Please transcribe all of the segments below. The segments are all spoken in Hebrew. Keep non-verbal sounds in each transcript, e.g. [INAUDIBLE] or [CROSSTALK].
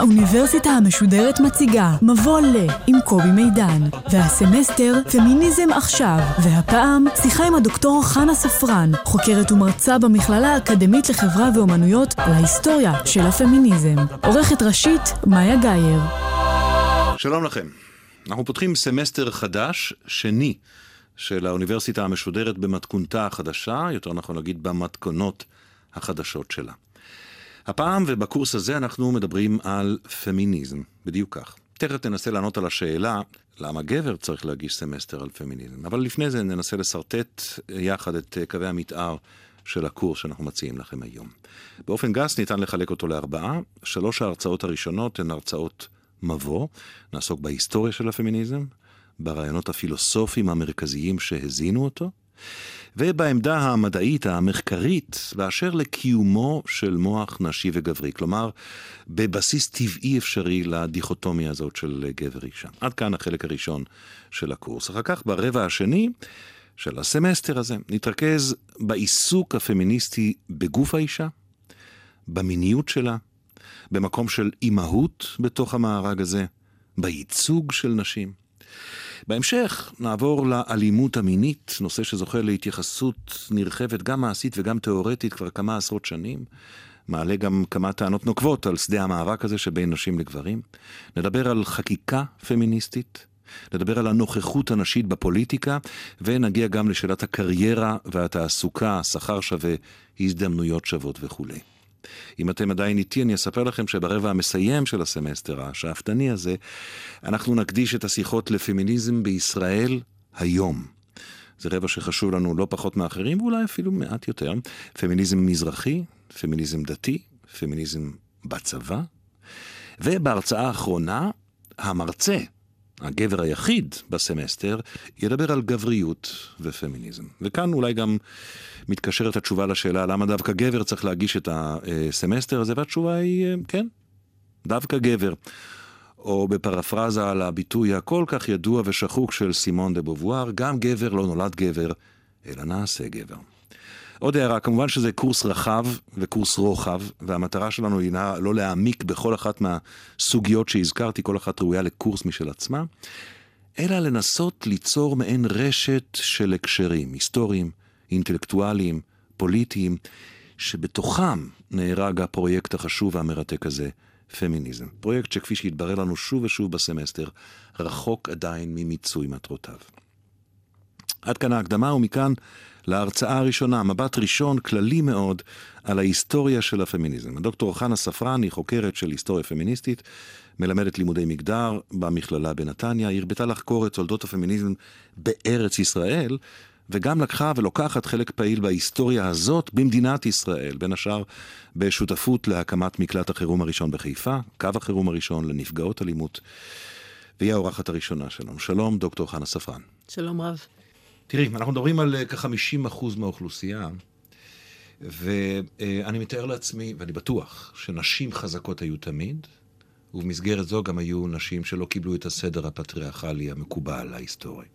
האוניברסיטה המשודרת מציגה מבוא ל עם קובי מידן, והסמסטר פמיניזם עכשיו, והפעם שיחה עם הדוקטור חנה ספרן, חוקרת ומרצה במכללה האקדמית לחברה ואומנויות על ההיסטוריה של הפמיניזם. עורכת ראשית, מאיה גאייר. שלום לכם. אנחנו פותחים סמסטר חדש, שני, של האוניברסיטה המשודרת במתכונתה החדשה, יותר נכון להגיד במתכונות החדשות שלה. הפעם ובקורס הזה אנחנו מדברים על פמיניזם, בדיוק כך. תכף ננסה לענות על השאלה למה גבר צריך להגיש סמסטר על פמיניזם, אבל לפני זה ננסה לשרטט יחד את קווי המתאר של הקורס שאנחנו מציעים לכם היום. באופן גס ניתן לחלק אותו לארבעה, שלוש ההרצאות הראשונות הן הרצאות מבוא, נעסוק בהיסטוריה של הפמיניזם, ברעיונות הפילוסופיים המרכזיים שהזינו אותו, ובעמדה המדעית המחקרית באשר לקיומו של מוח נשי וגברי, כלומר בבסיס טבעי אפשרי לדיכוטומיה הזאת של גבר אישה. עד כאן החלק הראשון של הקורס. אחר כך ברבע השני של הסמסטר הזה נתרכז בעיסוק הפמיניסטי בגוף האישה, במיניות שלה, במקום של אימהות בתוך המארג הזה, בייצוג של נשים. בהמשך נעבור לאלימות המינית, נושא שזוכה להתייחסות נרחבת, גם מעשית וגם תיאורטית כבר כמה עשרות שנים. מעלה גם כמה טענות נוקבות על שדה המאבק הזה שבין נשים לגברים. נדבר על חקיקה פמיניסטית, נדבר על הנוכחות הנשית בפוליטיקה, ונגיע גם לשאלת הקריירה והתעסוקה, שכר שווה, הזדמנויות שוות וכולי. אם אתם עדיין איתי, אני אספר לכם שברבע המסיים של הסמסטר השאפתני הזה, אנחנו נקדיש את השיחות לפמיניזם בישראל היום. זה רבע שחשוב לנו לא פחות מאחרים, ואולי אפילו מעט יותר. פמיניזם מזרחי, פמיניזם דתי, פמיניזם בצבא. ובהרצאה האחרונה, המרצה, הגבר היחיד בסמסטר, ידבר על גבריות ופמיניזם. וכאן אולי גם מתקשרת התשובה לשאלה למה דווקא גבר צריך להגיש את הסמסטר הזה, והתשובה היא כן, דווקא גבר. או בפרפרזה על הביטוי הכל כך ידוע ושחוק של סימון דה בובואר, גם גבר לא נולד גבר, אלא נעשה גבר. עוד הערה, כמובן שזה קורס רחב וקורס רוחב, והמטרה שלנו היא לא להעמיק בכל אחת מהסוגיות שהזכרתי, כל אחת ראויה לקורס משל עצמה, אלא לנסות ליצור מעין רשת של הקשרים היסטוריים, אינטלקטואליים, פוליטיים, שבתוכם נהרג הפרויקט החשוב והמרתק הזה, פמיניזם. פרויקט שכפי שהתברר לנו שוב ושוב בסמסטר, רחוק עדיין ממיצוי מטרותיו. עד כאן ההקדמה, ומכאן להרצאה הראשונה, מבט ראשון כללי מאוד על ההיסטוריה של הפמיניזם. הדוקטור חנה ספרן היא חוקרת של היסטוריה פמיניסטית, מלמדת לימודי מגדר במכללה בנתניה, היא הרבתה לחקור את תולדות הפמיניזם בארץ ישראל, וגם לקחה ולוקחת חלק פעיל בהיסטוריה הזאת במדינת ישראל, בין השאר בשותפות להקמת מקלט החירום הראשון בחיפה, קו החירום הראשון לנפגעות אלימות, והיא האורחת הראשונה שלנו. שלום, דוקטור חנה ספרן. שלום רב. תראי, אנחנו מדברים על אה, כ-50% מהאוכלוסייה, ואני מתאר לעצמי, ואני בטוח, שנשים חזקות היו תמיד, ובמסגרת זו גם היו נשים שלא קיבלו את הסדר הפטריארכלי המקובל ההיסטורי.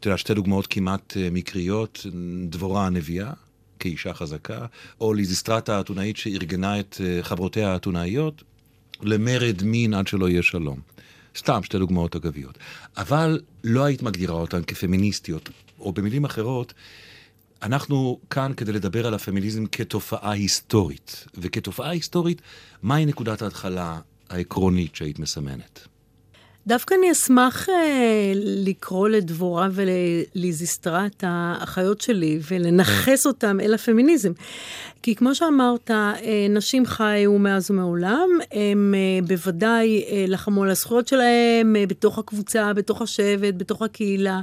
אתה יודע, שתי דוגמאות כמעט אה, מקריות, דבורה הנביאה, כאישה חזקה, או ליזיסטרטה האתונאית שארגנה את אה, חברותיה האתונאיות למרד מין עד שלא יהיה שלום. סתם שתי דוגמאות אגביות. אבל לא היית מגדירה אותן כפמיניסטיות, או במילים אחרות, אנחנו כאן כדי לדבר על הפמיניזם כתופעה היסטורית. וכתופעה היסטורית, מהי נקודת ההתחלה העקרונית שהיית מסמנת? דווקא אני אשמח אה, לקרוא לדבורה ולליזיסטרט, האחיות שלי, ולנכס אותם אל הפמיניזם. כי כמו שאמרת, אה, נשים חיו מאז ומעולם, הם אה, בוודאי אה, לחמו על הזכויות שלהם, בתוך הקבוצה, בתוך השבט, בתוך הקהילה.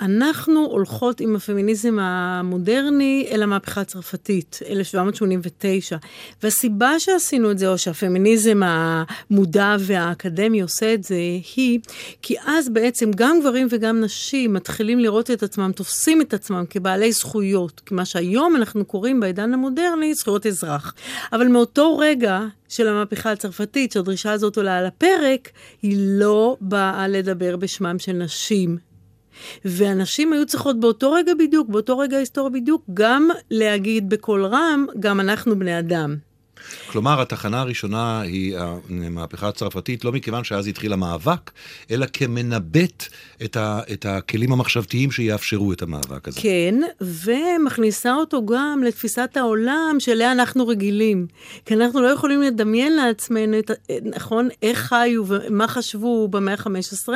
אנחנו הולכות עם הפמיניזם המודרני אל המהפכה הצרפתית, 1789. והסיבה שעשינו את זה, או שהפמיניזם המודע והאקדמי עושה את זה, היא כי אז בעצם גם גברים וגם נשים מתחילים לראות את עצמם, תופסים את עצמם כבעלי זכויות, מה שהיום אנחנו קוראים בעידן המודרני זכויות אזרח. אבל מאותו רגע של המהפכה הצרפתית, שהדרישה הזאת עולה על הפרק, היא לא באה לדבר בשמם של נשים. ואנשים היו צריכות באותו רגע בדיוק, באותו רגע היסטורי בדיוק, גם להגיד בקול רם, גם אנחנו בני אדם. כלומר, התחנה הראשונה היא המהפכה הצרפתית, לא מכיוון שאז התחיל המאבק, אלא כמנבט את, ה, את הכלים המחשבתיים שיאפשרו את המאבק הזה. כן, ומכניסה אותו גם לתפיסת העולם שאליה אנחנו רגילים. כי אנחנו לא יכולים לדמיין לעצמנו, את, נכון, איך חיו ומה חשבו במאה ה-15,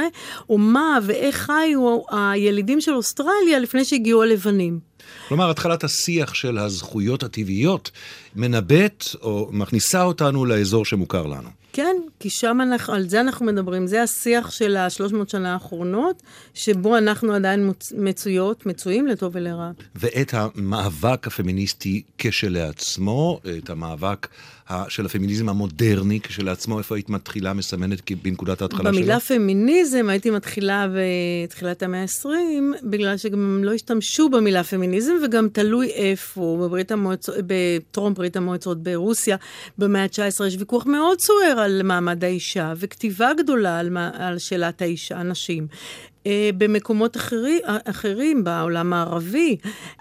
או מה ואיך חיו הילידים של אוסטרליה לפני שהגיעו הלבנים. כלומר, התחלת השיח של הזכויות הטבעיות מנבט או מכניסה אותנו לאזור שמוכר לנו. כן, כי שם אנחנו, על זה אנחנו מדברים. זה השיח של השלוש מאות שנה האחרונות, שבו אנחנו עדיין מצויות, מצויים לטוב ולרע. ואת המאבק הפמיניסטי כשלעצמו, את המאבק של הפמיניזם המודרני כשלעצמו, איפה היית מתחילה, מסמנת בנקודת ההתחלה שלו? במילה פמיניזם הייתי מתחילה בתחילת המאה ה-20, בגלל שגם לא השתמשו במילה פמיניזם, וגם תלוי איפה, בברית המועצות, בטרום ברית המועצות ברוסיה, במאה ה-19 יש ויכוח מאוד סוער על מעמד האישה, וכתיבה גדולה על, על שאלת האישה, הנשים. אה, במקומות אחרי, אחרים, בעולם הערבי,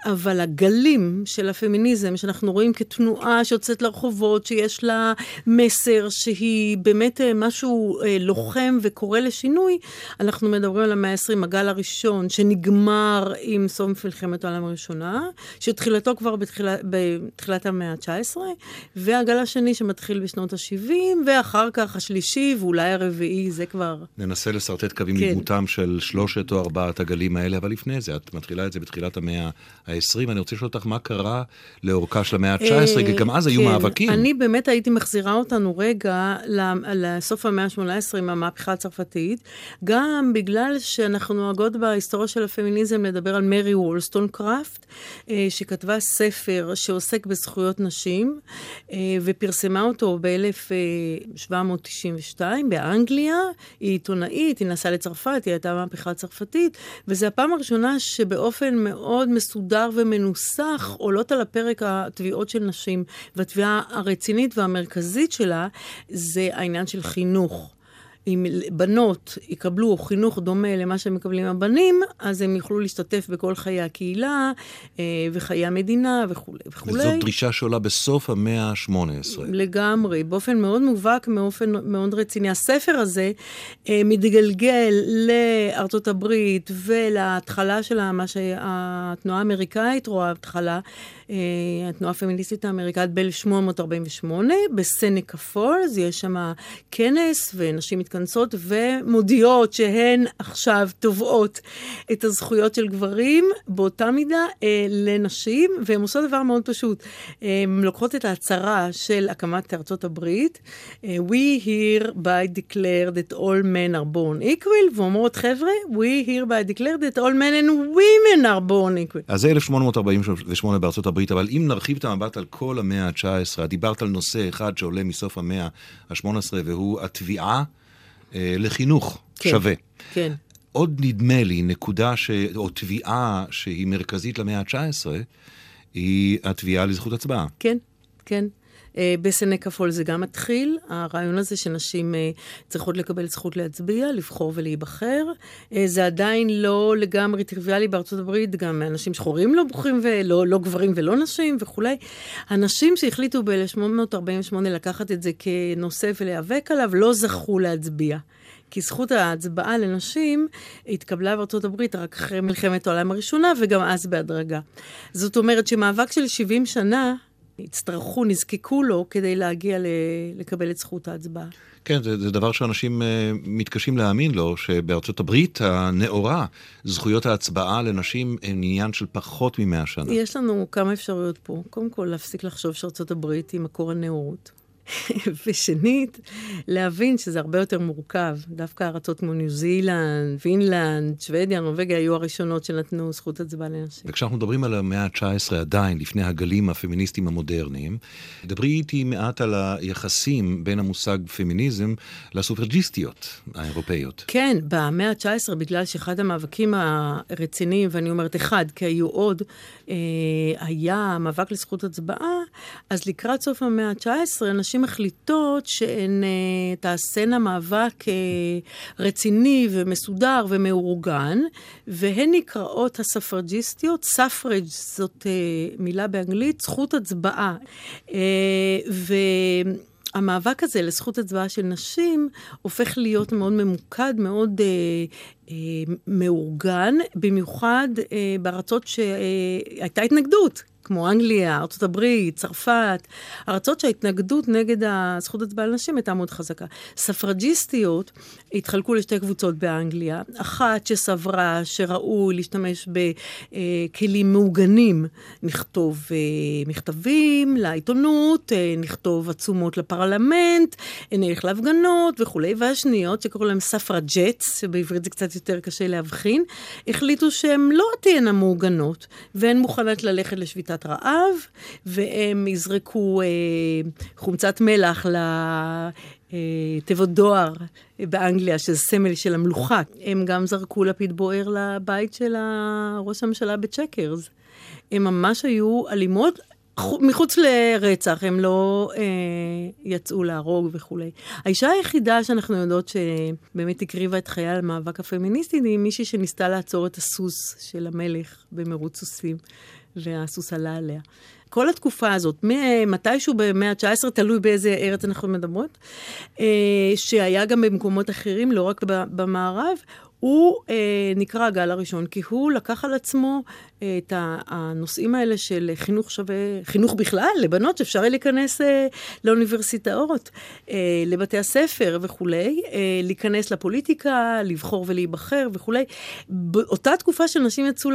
אבל הגלים של הפמיניזם, שאנחנו רואים כתנועה שיוצאת לרחובות, שיש לה מסר שהיא באמת אה, משהו אה, לוחם וקורא לשינוי, אנחנו מדברים על המאה ה-20, הגל הראשון, שנגמר עם סוף מלחמת העולם הראשונה, שתחילתו כבר בתחילה, בתחילת המאה ה-19, והגל השני שמתחיל בשנות ה-70, ואחר כך השלישי, ואולי הרביעי, זה כבר... ננסה לשרטט קווים כן. של שלושת או ארבעת הגלים האלה, אבל לפני זה, את מתחילה את זה בתחילת המאה ה-20. אני רוצה לשאול אותך מה קרה לאורכה של המאה ה-19, כי גם אז היו כן, מאבקים. אני באמת הייתי מחזירה אותנו רגע לסוף המאה ה-18 עם המהפכה הצרפתית, גם בגלל שאנחנו נוהגות בהיסטוריה של הפמיניזם לדבר על מרי וולסטון קראפט, אה, שכתבה ספר שעוסק בזכויות נשים, אה, ופרסמה אותו ב-1792 באנגליה. היא עיתונאית, היא נסעה לצרפת, היא הייתה מהפכה מהפכה הצרפתית, וזו הפעם הראשונה שבאופן מאוד מסודר ומנוסח עולות על הפרק התביעות של נשים, והתביעה הרצינית והמרכזית שלה זה העניין של חינוך. אם בנות יקבלו חינוך דומה למה שמקבלים הבנים, אז הם יוכלו להשתתף בכל חיי הקהילה אה, וחיי המדינה וכולי וכולי. וזאת דרישה שעולה בסוף המאה ה-18. לגמרי, באופן מאוד מובהק, באופן מאוד רציני. הספר הזה אה, מתגלגל לארצות הברית ולהתחלה של מה שהתנועה האמריקאית רואה התחלה, התנועה הפמיניסטית האמריקאית ב-1848, בסנקה פולס, יש שם כנס ונשים מתכנסות. ומודיעות שהן עכשיו תובעות את הזכויות של גברים באותה מידה אה, לנשים, והן עושות דבר מאוד פשוט. הן לוקחות את ההצהרה של הקמת ארצות הברית, אה, We here by declare that all men are born equal, ואומרות, חבר'ה, We here by declare that all men and women are born equal. אז זה 1848 בארצות הברית, אבל אם נרחיב את המבט על כל המאה ה-19, דיברת על נושא אחד שעולה מסוף המאה ה-18, והוא התביעה אה, לחינוך כן, שווה. כן. עוד נדמה לי נקודה ש... או תביעה שהיא מרכזית למאה ה-19, היא התביעה לזכות הצבעה. כן, כן. אה, בסנקה פול זה גם מתחיל, הרעיון הזה שנשים אה, צריכות לקבל זכות להצביע, לבחור ולהיבחר. זה עדיין לא לגמרי טריוויאלי בארצות הברית, גם אנשים שחורים לא בוחרים, ולא לא גברים ולא נשים וכולי. הנשים שהחליטו ב-1848 לקחת את זה כנושא ולהיאבק עליו, לא זכו להצביע. כי זכות ההצבעה לנשים התקבלה בארצות הברית רק אחרי מלחמת העולם הראשונה, וגם אז בהדרגה. זאת אומרת שמאבק של 70 שנה, הצטרכו, נזקקו לו כדי להגיע ל- לקבל את זכות ההצבעה. כן, זה, זה דבר שאנשים uh, מתקשים להאמין לו, שבארצות הברית הנאורה, זכויות ההצבעה לנשים הן עניין של פחות ממאה שנה. יש לנו כמה אפשרויות פה. קודם כל, להפסיק לחשוב שארצות הברית היא מקור הנאורות. [LAUGHS] ושנית, להבין שזה הרבה יותר מורכב. דווקא ארצות כמו ניו זילנד, פינלנד, שוודיה, נורבגיה היו הראשונות שנתנו זכות הצבעה לנשים. וכשאנחנו מדברים על המאה ה-19 עדיין, לפני הגלים הפמיניסטיים המודרניים, דברי איתי מעט על היחסים בין המושג פמיניזם לסופרג'יסטיות האירופאיות. כן, במאה ה-19, בגלל שאחד המאבקים הרציניים, ואני אומרת אחד, כי היו עוד, אה, היה מאבק לזכות הצבעה, אז לקראת סוף המאה ה-19, נשים מחליטות שהן אה, תעשינה מאבק אה, רציני ומסודר ומאורגן, והן נקראות הספרג'יסטיות. ספרג' זאת מילה באנגלית, זכות הצבעה. ו... המאבק הזה לזכות הצבעה של נשים הופך להיות מאוד ממוקד, מאוד אה, אה, מאורגן, במיוחד אה, בארצות שהייתה התנגדות. כמו אנגליה, ארה"ב, צרפת, ארצות שההתנגדות נגד הזכות הצבעה לנשים הייתה מאוד חזקה. ספרג'יסטיות התחלקו לשתי קבוצות באנגליה, אחת שסברה שראוי להשתמש בכלים מעוגנים, נכתוב אה, מכתבים לעיתונות, אה, נכתוב עצומות לפרלמנט, נלך להפגנות וכולי, והשניות, שקוראים להם ספרג'טס, שבעברית זה קצת יותר קשה להבחין, החליטו שהן לא תהיינה מעוגנות, והן מוכנות ללכת לשביתה. שביתת רעב, והם יזרקו אה, חומצת מלח לתיבות אה, דואר באנגליה, שזה סמל של המלוכה. הם גם זרקו לפיד בוער לבית של ראש הממשלה בצ'קרס. הם ממש היו אלימות. מחוץ לרצח, הם לא אה, יצאו להרוג וכולי. האישה היחידה שאנחנו יודעות שבאמת הקריבה את חייה למאבק הפמיניסטי, היא מישהי שניסתה לעצור את הסוס של המלך במרוץ סוסים. והסוס עלה עליה. כל התקופה הזאת, מתישהו במאה ה-19, תלוי באיזה ארץ אנחנו מדברות, אה, שהיה גם במקומות אחרים, לא רק במערב, הוא אה, נקרא הגל הראשון, כי הוא לקח על עצמו אה, את הנושאים האלה של חינוך שווה, חינוך בכלל, לבנות שאפשר יהיה להיכנס אה, לאוניברסיטאות, אה, לבתי הספר וכולי, אה, להיכנס לפוליטיקה, לבחור ולהיבחר וכולי. באותה תקופה שנשים יצאו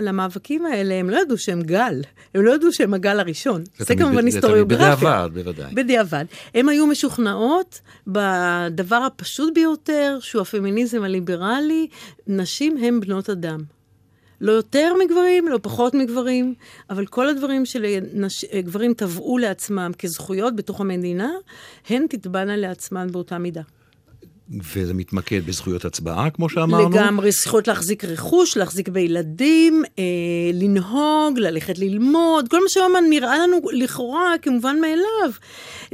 למאבקים האלה, הם לא ידעו שהם גל, הם לא ידעו שהם הגל הראשון. זה, זה כמובן היסטוריוגרפיה. בדיעבד, בוודאי. בדיעבד. הם היו משוכנעות בדבר הפשוט ביותר, שהוא הפמיניזם הליברלי. לי, נשים הן בנות אדם. לא יותר מגברים, לא פחות מגברים, אבל כל הדברים שגברים תבעו לעצמם כזכויות בתוך המדינה, הן תתבענה לעצמן באותה מידה. וזה מתמקד בזכויות הצבעה, כמו שאמרנו? לגמרי, זכויות להחזיק רכוש, להחזיק בילדים, אה, לנהוג, ללכת ללמוד, כל מה שהיום נראה לנו לכאורה כמובן מאליו.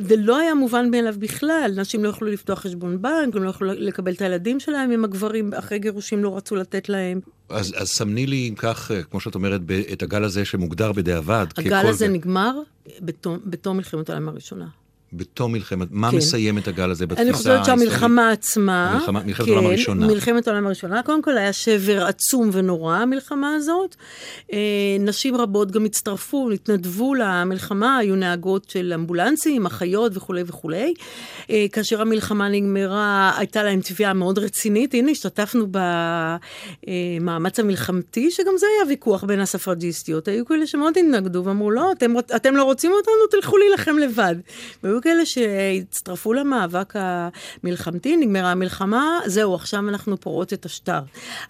זה לא היה מובן מאליו בכלל. נשים לא יכלו לפתוח חשבון בנק, הם לא יכלו לקבל את הילדים שלהם אם הגברים אחרי גירושים לא רצו לתת להם. אז, אז סמני לי, אם כך, אה, כמו שאת אומרת, את הגל הזה שמוגדר בדיעבד. הגל הזה גל... נגמר בתום, בתום מלחמת העולם הראשונה. בתום מלחמת, מה כן. מסיים את הגל הזה בתפיסה אני חושבת שהמלחמה עצמה, מלחמה, מלחמת כן, העולם הראשונה. מלחמת העולם הראשונה, קודם כל היה שבר עצום ונורא המלחמה הזאת. אה, נשים רבות גם הצטרפו, התנדבו למלחמה, היו נהגות של אמבולנסים, אחיות וכולי וכולי. אה, כאשר המלחמה נגמרה, הייתה להם תביעה מאוד רצינית. הנה, השתתפנו במאמץ המלחמתי, שגם זה היה ויכוח בין הספרג'יסטיות. היו כאלה שמאוד התנגדו ואמרו, לא, אתם, אתם לא רוצים אותנו, תלכו להילחם לבד. והיו כאלה שהצטרפו למאבק המלחמתי, נגמרה המלחמה, זהו, עכשיו אנחנו פורעות את השטר.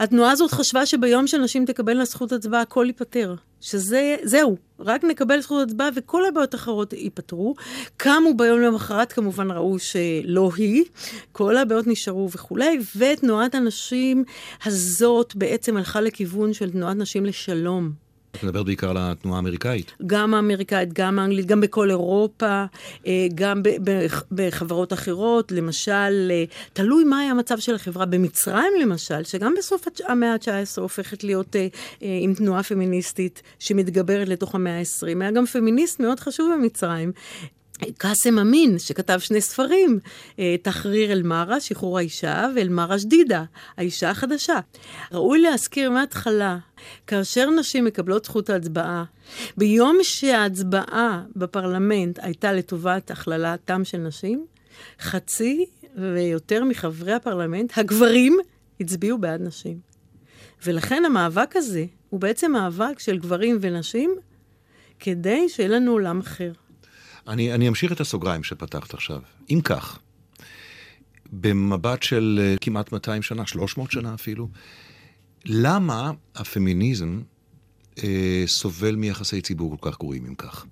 התנועה הזאת חשבה שביום שנשים תקבלנה זכות הצבעה, הכל ייפתר. שזה, זהו, רק נקבל זכות הצבעה וכל הבעיות האחרות ייפתרו. קמו ביום למחרת, כמובן ראו שלא היא, כל הבעיות נשארו וכולי, ותנועת הנשים הזאת בעצם הלכה לכיוון של תנועת נשים לשלום. את מדברת בעיקר על התנועה האמריקאית. גם האמריקאית, גם האנגלית, גם בכל אירופה, אה, גם בחברות אחרות. למשל, אה, תלוי מה היה המצב של החברה במצרים, למשל, שגם בסוף המאה ה-19 הופכת להיות אה, עם תנועה פמיניסטית שמתגברת לתוך המאה ה-20. היה גם פמיניסט מאוד חשוב במצרים, קאסם אמין, שכתב שני ספרים, אה, תחריר אל-מארה, שחרור האישה, ואל-מארה שדידה, האישה החדשה. ראוי להזכיר מההתחלה, כאשר נשים מקבלות זכות ההצבעה, ביום שההצבעה בפרלמנט הייתה לטובת הכללתם של נשים, חצי ויותר מחברי הפרלמנט, הגברים, הצביעו בעד נשים. ולכן המאבק הזה הוא בעצם מאבק של גברים ונשים כדי שיהיה לנו עולם אחר. אני, אני אמשיך את הסוגריים שפתחת עכשיו. אם כך, במבט של אה, כמעט 200 שנה, 300 שנה אפילו, למה הפמיניזם אה, סובל מיחסי ציבור כל כך גרועים אם כך?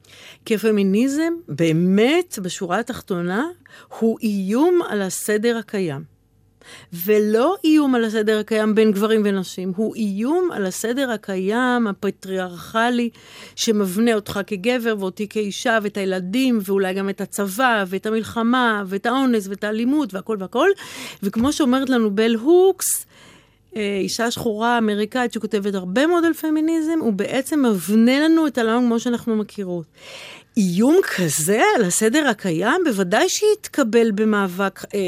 כי הפמיניזם באמת, בשורה התחתונה, הוא איום על הסדר הקיים. ולא איום על הסדר הקיים בין גברים ונשים, הוא איום על הסדר הקיים, הפטריארכלי, שמבנה אותך כגבר ואותי כאישה, ואת הילדים, ואולי גם את הצבא, ואת המלחמה, ואת האונס, ואת האלימות, והכל והכל. וכמו שאומרת לנו בל הוקס, אה, אישה שחורה אמריקאית שכותבת הרבה מאוד על פמיניזם, הוא בעצם מבנה לנו את העולם כמו שאנחנו מכירות. איום כזה על הסדר הקיים, בוודאי שיתקבל במאבק אה,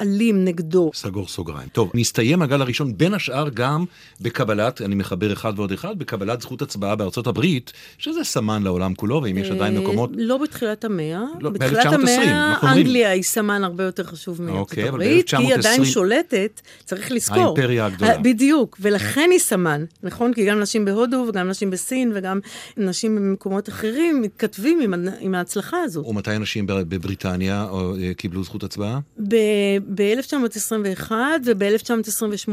אלים נגדו. סגור סוגריים. טוב, נסתיים הגל הראשון, בין השאר גם בקבלת, אני מחבר אחד ועוד אחד, בקבלת זכות הצבעה בארצות הברית, שזה סמן לעולם כולו, ואם יש עדיין אה, מקומות... לא בתחילת המאה. לא, בתחילת המאה, אנגליה היא סמן הרבה יותר חשוב מארצות אוקיי, הברית, כי היא עדיין שולטת, צריך לזכור. האימפריה הגדולה. בדיוק, ולכן היא סמן, נכון? כי גם נשים בהודו, וגם נשים בסין, וגם נשים במקומות אחרים מתכתבים עם עם, עם ההצלחה הזאת. ומתי אנשים בבריטניה או, אה, קיבלו זכות הצבעה? ב-1921 וב-1928,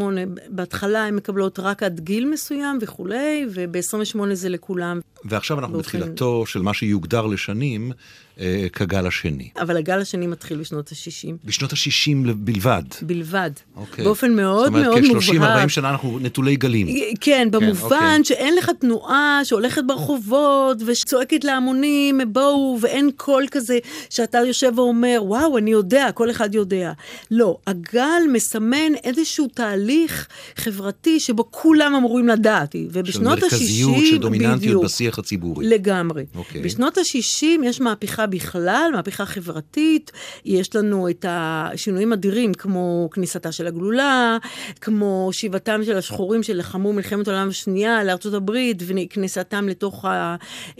בהתחלה הן מקבלות רק עד גיל מסוים וכולי, וב-28 זה לכולם. ועכשיו אנחנו באופן... בתחילתו של מה שיוגדר לשנים. אה, כגל השני. אבל הגל השני מתחיל בשנות ה-60. בשנות ה-60 בלבד? בלבד. אוקיי. באופן מאוד מאוד מובהק. זאת אומרת, כ-30-40 שנה אנחנו נטולי גלים. כן, כן במובן אוקיי. שאין לך תנועה שהולכת ברחובות וצועקת להמונים, בואו, ואין קול כזה שאתה יושב ואומר, וואו, אני יודע, כל אחד יודע. לא, הגל מסמן איזשהו תהליך חברתי שבו כולם אמורים לדעת. ובשנות ה-60, של מרכזיות, של דומיננטיות בשיח הציבורי. לגמרי. אוקיי. בשנות ה-60 יש מהפכה בכלל, מהפכה חברתית, יש לנו את השינויים אדירים, כמו כניסתה של הגלולה, כמו שיבתם של השחורים שלחמו מלחמת העולם השנייה לארצות הברית, וכניסתם לתוך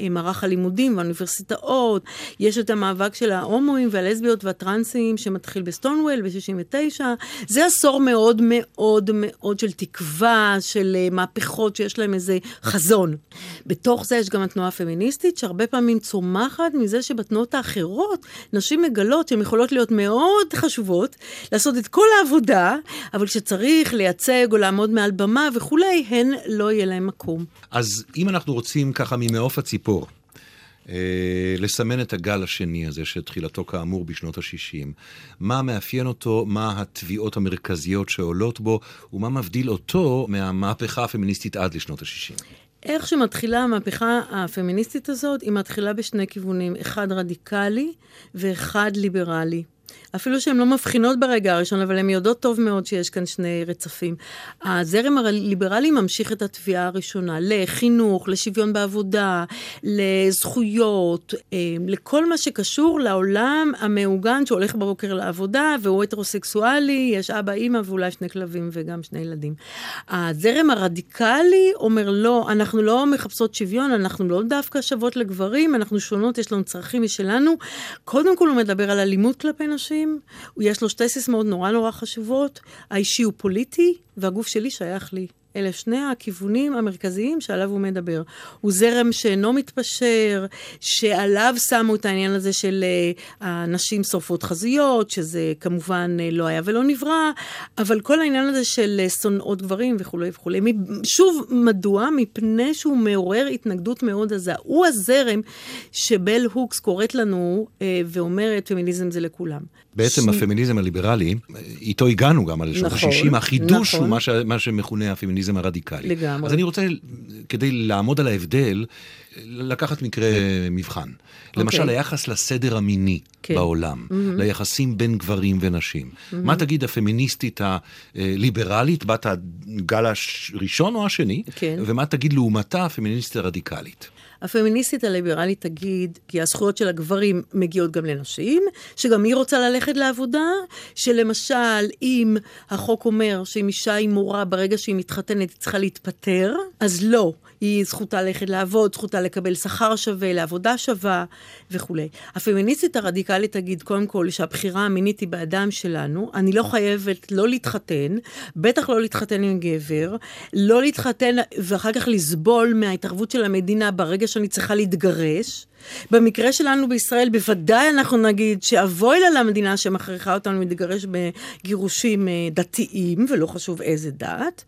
מערך הלימודים והאוניברסיטאות. יש את המאבק של ההומואים והלסביות והטרנסים שמתחיל בסטונוול ב-69. זה עשור מאוד מאוד מאוד של תקווה, של אה, מהפכות שיש להם איזה חזון. בתוך זה יש גם התנועה הפמיניסטית, שהרבה פעמים צומחת מזה שבתנועה... התנועות האחרות, נשים מגלות שהן יכולות להיות מאוד חשובות, לעשות את כל העבודה, אבל כשצריך לייצג או לעמוד מעל במה וכולי, הן לא יהיה להן מקום. אז אם אנחנו רוצים ככה ממעוף הציפור, אה, לסמן את הגל השני הזה, שתחילתו כאמור בשנות ה-60. מה מאפיין אותו, מה התביעות המרכזיות שעולות בו, ומה מבדיל אותו מהמהפכה הפמיניסטית עד לשנות ה-60. איך שמתחילה המהפכה הפמיניסטית הזאת, היא מתחילה בשני כיוונים, אחד רדיקלי ואחד ליברלי. אפילו שהן לא מבחינות ברגע הראשון, אבל הן יודעות טוב מאוד שיש כאן שני רצפים. הזרם הליברלי ממשיך את התביעה הראשונה לחינוך, לשוויון בעבודה, לזכויות, אה, לכל מה שקשור לעולם המעוגן שהולך בבוקר לעבודה, והוא הטרוסקסואלי, יש אבא, אימא ואולי שני כלבים וגם שני ילדים. הזרם הרדיקלי אומר לא, אנחנו לא מחפשות שוויון, אנחנו לא דווקא שוות לגברים, אנחנו שונות, יש לנו צרכים משלנו. קודם כל הוא מדבר על אלימות כלפי נשים. אנשים, יש לו שתי סיסמאות נורא נורא חשובות, האישי הוא פוליטי והגוף שלי שייך לי. אלה שני הכיוונים המרכזיים שעליו הוא מדבר. הוא זרם שאינו מתפשר, שעליו שמו את העניין הזה של uh, הנשים שורפות חזיות, שזה כמובן uh, לא היה ולא נברא, אבל כל העניין הזה של uh, שונאות גברים וכולי וכולי. שוב, מדוע? מפני שהוא מעורר התנגדות מאוד עזה. הוא הזרם שבל הוקס קוראת לנו ואומרת, פמיניזם זה לכולם. בעצם ש... הפמיניזם הליברלי, איתו הגענו גם על שנות נכון, ה-60, החידוש נכון. הוא מה, ש... מה שמכונה הפמיניזם הרדיקלי. לגמרי. אז אני רוצה, כדי לעמוד על ההבדל, לקחת מקרה מבחן. Okay. למשל, אוקיי. היחס לסדר המיני okay. כן. בעולם, mm-hmm. ליחסים בין גברים ונשים. Mm-hmm. מה תגיד הפמיניסטית הליברלית, בת הגל הראשון או השני, okay. כן. ומה תגיד לעומתה הפמיניסטית הרדיקלית? הפמיניסטית הליברלית תגיד, כי הזכויות של הגברים מגיעות גם לנשים, שגם היא רוצה ללכת לעבודה, שלמשל, אם החוק אומר שאם אישה היא מורה ברגע שהיא מתחתנת היא צריכה להתפטר, אז לא. היא זכותה ללכת לעבוד, זכותה לקבל שכר שווה, לעבודה שווה וכולי. הפמיניסטית הרדיקלית תגיד, קודם כל, שהבחירה המינית היא באדם שלנו, אני לא חייבת לא להתחתן, בטח לא להתחתן עם גבר, לא להתחתן ואחר כך לסבול מההתערבות של המדינה ברגע שאני צריכה להתגרש. במקרה שלנו בישראל, בוודאי אנחנו נגיד שאבוי לה למדינה שמכריחה אותנו להתגרש בגירושים אה, דתיים, ולא חשוב איזה דת.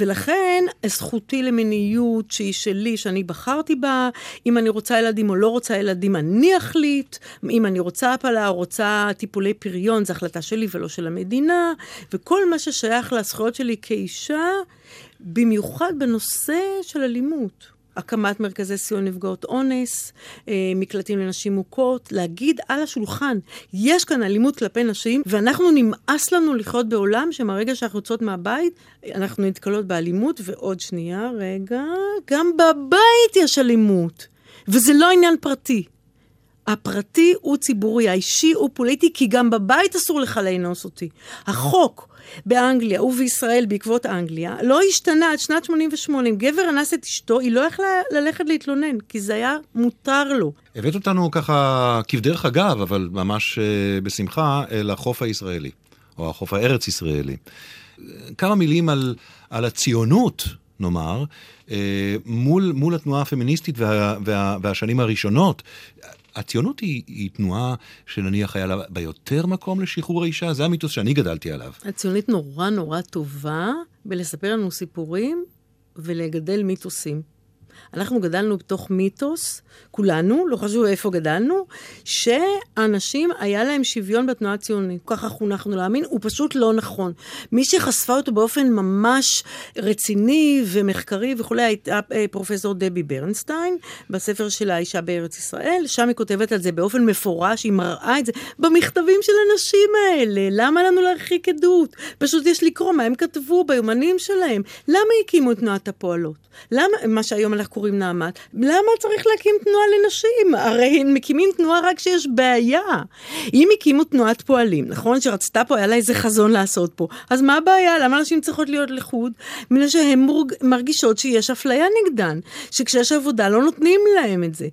ולכן, זכותי למיניות שהיא שלי, שאני בחרתי בה, אם אני רוצה ילדים או לא רוצה ילדים, אני אחליט. אם אני רוצה הפלה או רוצה טיפולי פריון, זו החלטה שלי ולא של המדינה. וכל מה ששייך לזכויות שלי כאישה, במיוחד בנושא של אלימות. הקמת מרכזי סיוע נפגעות אונס, אה, מקלטים לנשים מוכות, להגיד על השולחן, יש כאן אלימות כלפי נשים, ואנחנו נמאס לנו לחיות בעולם שמהרגע שאנחנו יוצאות מהבית, אנחנו נתקלות באלימות, ועוד שנייה, רגע, גם בבית יש אלימות, וזה לא עניין פרטי. הפרטי הוא ציבורי, האישי הוא פוליטי, כי גם בבית אסור לך לאנוס אותי. החוק באנגליה ובישראל בעקבות אנגליה לא השתנה עד שנת 88. אם גבר אנס את אשתו, היא לא יכלה ללכת להתלונן, כי זה היה מותר לו. הבאת אותנו ככה כבדרך אגב, אבל ממש uh, בשמחה, אל החוף הישראלי, או החוף הארץ-ישראלי. כמה מילים על, על הציונות, נאמר, אה, מול, מול התנועה הפמיניסטית וה, וה, והשנים הראשונות. הציונות היא, היא תנועה שנניח היה לה ביותר מקום לשחרור האישה, זה המיתוס שאני גדלתי עליו. הציונית נורא נורא טובה בלספר לנו סיפורים ולגדל מיתוסים. אנחנו גדלנו בתוך מיתוס, כולנו, לא חשוב איפה גדלנו, שאנשים, היה להם שוויון בתנועה הציונית. ככה חונכנו להאמין, הוא פשוט לא נכון. מי שחשפה אותו באופן ממש רציני ומחקרי וכולי, הייתה אה, פרופסור דבי ברנסטיין, בספר של האישה בארץ ישראל, שם היא כותבת על זה באופן מפורש, היא מראה את זה במכתבים של הנשים האלה. למה לנו להרחיק עדות? פשוט יש לקרוא מה הם כתבו ביומנים שלהם. למה הקימו את תנועת הפועלות? למה, מה שהיום אנחנו קוראים נעמת, למה צריך להקים תנועה לנשים? הרי הם מקימים תנועה רק כשיש בעיה. אם הקימו תנועת פועלים, נכון? שרצתה פה, היה לה איזה חזון לעשות פה, אז מה הבעיה? למה נשים צריכות להיות לחוד? בגלל שהן מרגישות שיש אפליה נגדן, שכשיש עבודה לא נותנים להם את זה.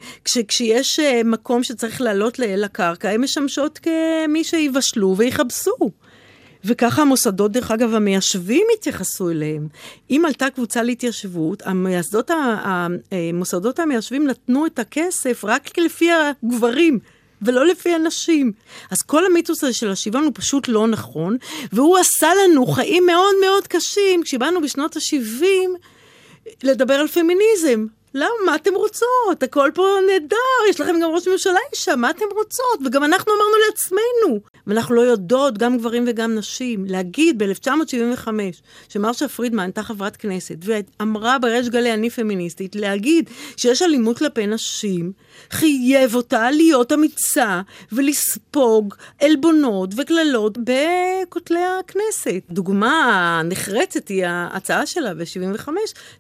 כשיש אה, מקום שצריך לעלות לקרקע, הן משמשות כמי שיבשלו ויכבסו. וככה המוסדות, דרך אגב, המיישבים התייחסו אליהם. אם עלתה קבוצה להתיישבות, המייסדות, המוסדות המיישבים נתנו את הכסף רק לפי הגברים. ולא לפי הנשים. אז כל המיתוס הזה של השוויון הוא פשוט לא נכון, והוא עשה לנו חיים מאוד מאוד קשים כשבאנו בשנות ה-70 לדבר על פמיניזם. למה? מה אתם רוצות? הכל פה נהדר, יש לכם גם ראש ממשלה אישה, מה אתם רוצות? וגם אנחנו אמרנו לעצמנו. ואנחנו לא יודעות, גם גברים וגם נשים, להגיד ב-1975, שמרשה פרידמן הייתה חברת כנסת, ואמרה בריש גלי אני פמיניסטית, להגיד שיש אלימות כלפי נשים, חייב אותה להיות אמיצה ולספוג עלבונות וקללות בכותלי הכנסת. דוגמה נחרצת היא ההצעה שלה ב-75,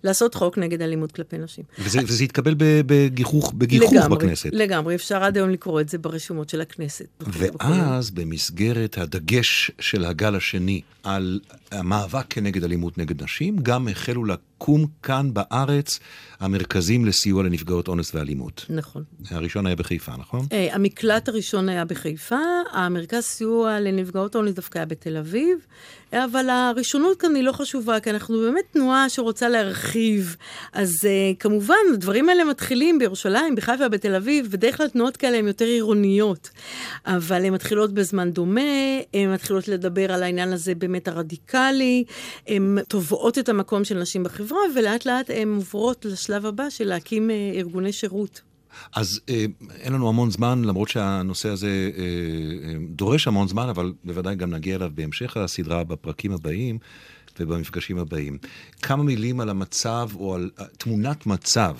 לעשות חוק נגד אלימות כלפי נשים. וזה, וזה התקבל בגיחוך, בגיחוך לגמרי, בכנסת. לגמרי, אפשר עד היום לקרוא את זה ברשומות של הכנסת. ואז במסגרת הדגש של הגל השני על המאבק כנגד אלימות נגד נשים, גם החלו לקום כאן בארץ המרכזים לסיוע לנפגעות אונס ואלימות. נכון. הראשון היה בחיפה, נכון? Hey, אה, המקלט הראשון היה בחיפה, המרכז סיוע לנפגעות אונס דווקא היה בתל אביב, אבל הראשונות כאן היא לא חשובה, כי אנחנו באמת תנועה שרוצה להרחיב. אז uh, כמובן, הדברים האלה מתחילים בירושלים, בחיפה, בתל אביב, בדרך כלל תנועות כאלה הן יותר עירוניות, אבל הן מתחילות בזמן דומה, הן מתחילות לדבר על העניין הזה באמת הרדיקלי, הן תובעות את המקום של נשים בחברה, ולאט לאט הן עוברות לשלב הבא של להקים uh, ארגוני שירות. אז אה, אין לנו המון זמן, למרות שהנושא הזה אה, אה, דורש המון זמן, אבל בוודאי גם נגיע אליו בהמשך הסדרה, בפרקים הבאים ובמפגשים הבאים. כמה מילים על המצב, או על תמונת מצב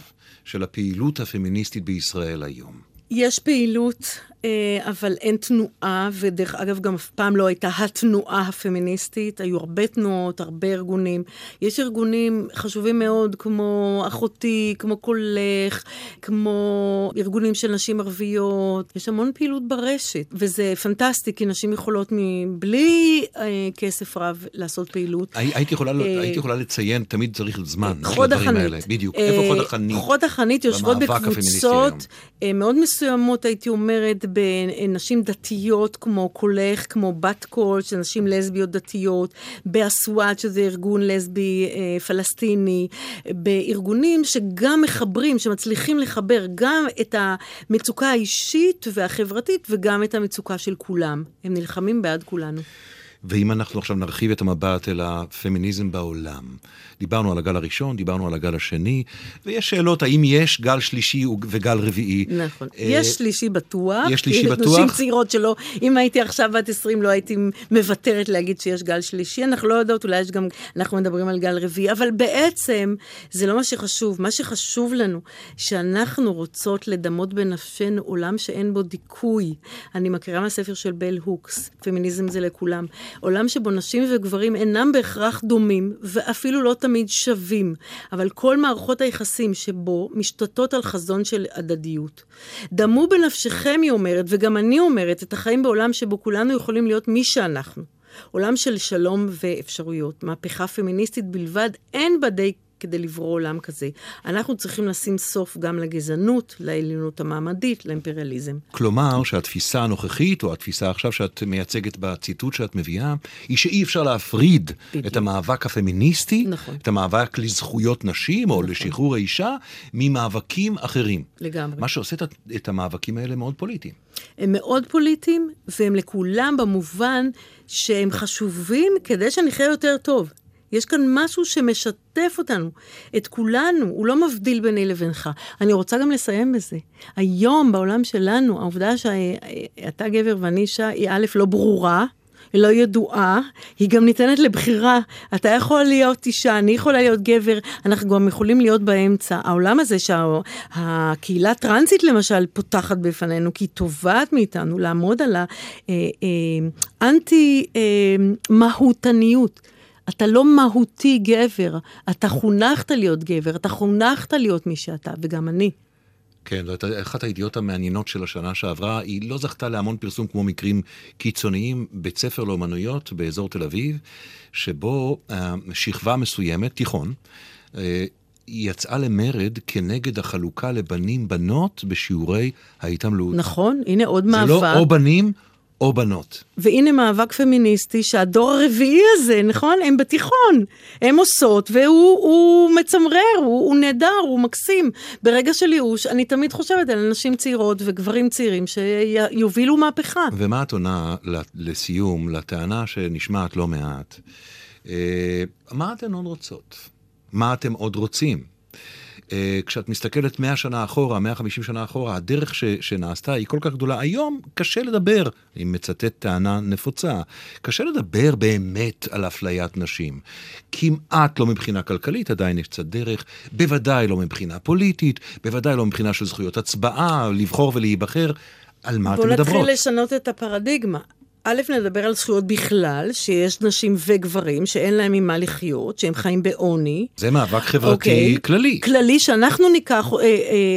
של הפעילות הפמיניסטית בישראל היום. יש פעילות אה, אבל אין תנועה, ודרך אגב, גם אף פעם לא הייתה התנועה הפמיניסטית. היו הרבה תנועות, הרבה ארגונים. יש ארגונים חשובים מאוד, כמו אחותי, כמו קולך, כמו ארגונים של נשים ערביות. יש המון פעילות ברשת, וזה פנטסטי, כי נשים יכולות מבלי אה, כסף רב לעשות פעילות. הייתי יכולה, אה, הייתי יכולה לציין, תמיד צריך זמן חוד החנית. בדיוק, איפה חוד החנית? חוד החנית יושבות בקבוצות מאוד מסוימות, הייתי אומרת, בנשים דתיות כמו קולך, כמו בת קול, של נשים לסביות דתיות, באסואט, שזה ארגון לסבי אה, פלסטיני, בארגונים שגם מחברים, שמצליחים לחבר גם את המצוקה האישית והחברתית וגם את המצוקה של כולם. הם נלחמים בעד כולנו. ואם אנחנו עכשיו נרחיב את המבט אל הפמיניזם בעולם, דיברנו על הגל הראשון, דיברנו על הגל השני, ויש שאלות האם יש גל שלישי וגל רביעי. נכון. אה, יש שלישי בטוח. יש שלישי בטוח. נשים צעירות שלא, אם הייתי עכשיו בת 20 לא הייתי מוותרת להגיד שיש גל שלישי, אנחנו לא יודעות, אולי יש גם, אנחנו מדברים על גל רביעי, אבל בעצם זה לא מה שחשוב. מה שחשוב לנו, שאנחנו רוצות לדמות בנפשנו עולם שאין בו דיכוי. אני מכירה מהספר של בל הוקס, פמיניזם זה לכולם. עולם שבו נשים וגברים אינם בהכרח דומים, ואפילו לא תמיד שווים, אבל כל מערכות היחסים שבו משתתות על חזון של הדדיות. דמו בנפשכם, היא אומרת, וגם אני אומרת, את החיים בעולם שבו כולנו יכולים להיות מי שאנחנו. עולם של שלום ואפשרויות. מהפכה פמיניסטית בלבד, אין בה די כדי לברוא עולם כזה. אנחנו צריכים לשים סוף גם לגזענות, לעליונות המעמדית, לאימפריאליזם. כלומר, שהתפיסה הנוכחית, או התפיסה עכשיו שאת מייצגת בציטוט שאת מביאה, היא שאי אפשר להפריד בדיוק. את המאבק הפמיניסטי, נכון. את המאבק לזכויות נשים, או נכון. לשחרור האישה, ממאבקים אחרים. לגמרי. מה שעושה את המאבקים האלה מאוד פוליטיים. הם מאוד פוליטיים, והם לכולם במובן שהם חשובים כדי שנחיה יותר טוב. יש כאן משהו שמשתף אותנו, את כולנו, הוא לא מבדיל ביני לבינך. אני רוצה גם לסיים בזה. היום, בעולם שלנו, העובדה שאתה גבר ואני אישה היא א', לא ברורה, היא לא ידועה, היא גם ניתנת לבחירה. אתה יכול להיות אישה, אני יכולה להיות גבר, אנחנו גם יכולים להיות באמצע. העולם הזה שהקהילה הטרנסית למשל פותחת בפנינו, כי היא תובעת מאיתנו לעמוד על האנטי-מהותניות. אה, אה, אתה לא מהותי גבר, אתה חונכת להיות גבר, אתה חונכת להיות מי שאתה, וגם אני. כן, זאת אחת הידיעות המעניינות של השנה שעברה. היא לא זכתה להמון פרסום כמו מקרים קיצוניים. בית ספר לאומנויות באזור תל אביב, שבו אה, שכבה מסוימת, תיכון, אה, יצאה למרד כנגד החלוקה לבנים-בנות בשיעורי ההתעמלות. נכון, הנה עוד מאבק. זה לא או בנים או בנות. והנה מאבק פמיניסטי שהדור הרביעי הזה, נכון? הם בתיכון. הם עושות, והוא מצמרר, הוא, הוא נהדר, הוא מקסים. ברגע של ייאוש, אני תמיד חושבת על נשים צעירות וגברים צעירים שיובילו מהפכה. ומה את עונה לסיום, לטענה שנשמעת לא מעט? אה, מה אתן עוד רוצות? מה אתם עוד רוצים? אה, כשאת מסתכלת 100 שנה אחורה, 150 שנה אחורה, הדרך ש, שנעשתה היא כל כך גדולה. היום קשה לדבר, אני מצטט טענה נפוצה, קשה לדבר באמת על אפליית נשים. כמעט לא מבחינה כלכלית, עדיין יש קצת דרך, בוודאי לא מבחינה פוליטית, בוודאי לא מבחינה של זכויות הצבעה, לבחור ולהיבחר. על מה אתם מדברות? בואו נתחיל לשנות את הפרדיגמה. א', נדבר על זכויות בכלל, שיש נשים וגברים שאין להם ממה לחיות, שהם חיים בעוני. זה מאבק חברתי okay. אוקיי? כללי. כללי, שאנחנו ניקח אה, אה,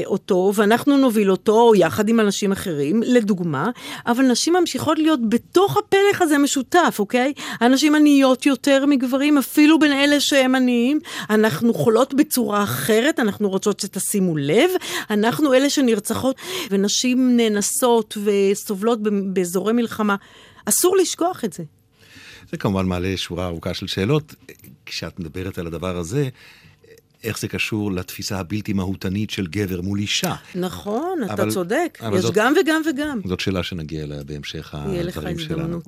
אותו ואנחנו נוביל אותו יחד עם אנשים אחרים, לדוגמה, אבל נשים ממשיכות להיות בתוך הפלח הזה משותף, אוקיי? הנשים עניות יותר מגברים, אפילו בין אלה שהם עניים. אנחנו חולות בצורה אחרת, אנחנו רוצות שתשימו לב. אנחנו אלה שנרצחות, ונשים נאנסות וסובלות באזורי מלחמה. אסור לשכוח את זה. זה כמובן מעלה שורה ארוכה של שאלות. כשאת מדברת על הדבר הזה, איך זה קשור לתפיסה הבלתי מהותנית של גבר מול אישה. נכון, אבל, אתה צודק. יש זאת, גם וגם וגם. זאת שאלה שנגיע אליה בהמשך הדברים שלנו.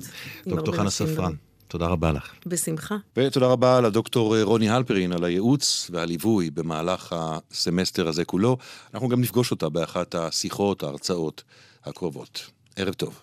דוקטור חנה ספרן, תודה רבה לך. בשמחה. ותודה רבה לדוקטור רוני הלפרין על הייעוץ והליווי במהלך הסמסטר הזה כולו. אנחנו גם נפגוש אותה באחת השיחות, ההרצאות הקרובות. ערב טוב.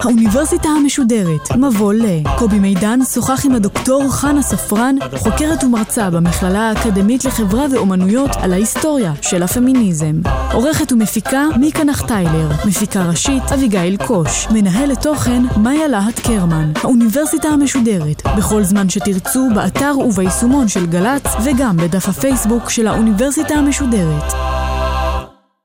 האוניברסיטה המשודרת, מבוא ל. קובי מידן שוחח עם הדוקטור חנה ספרן, חוקרת ומרצה במכללה האקדמית לחברה ואומנויות, על ההיסטוריה של הפמיניזם. עורכת ומפיקה מיקה נחטיילר, מפיקה ראשית אביגיל קוש, מנהלת תוכן מאיה להט קרמן. האוניברסיטה המשודרת, בכל זמן שתרצו, באתר וביישומון של גל"צ, וגם בדף הפייסבוק של האוניברסיטה המשודרת.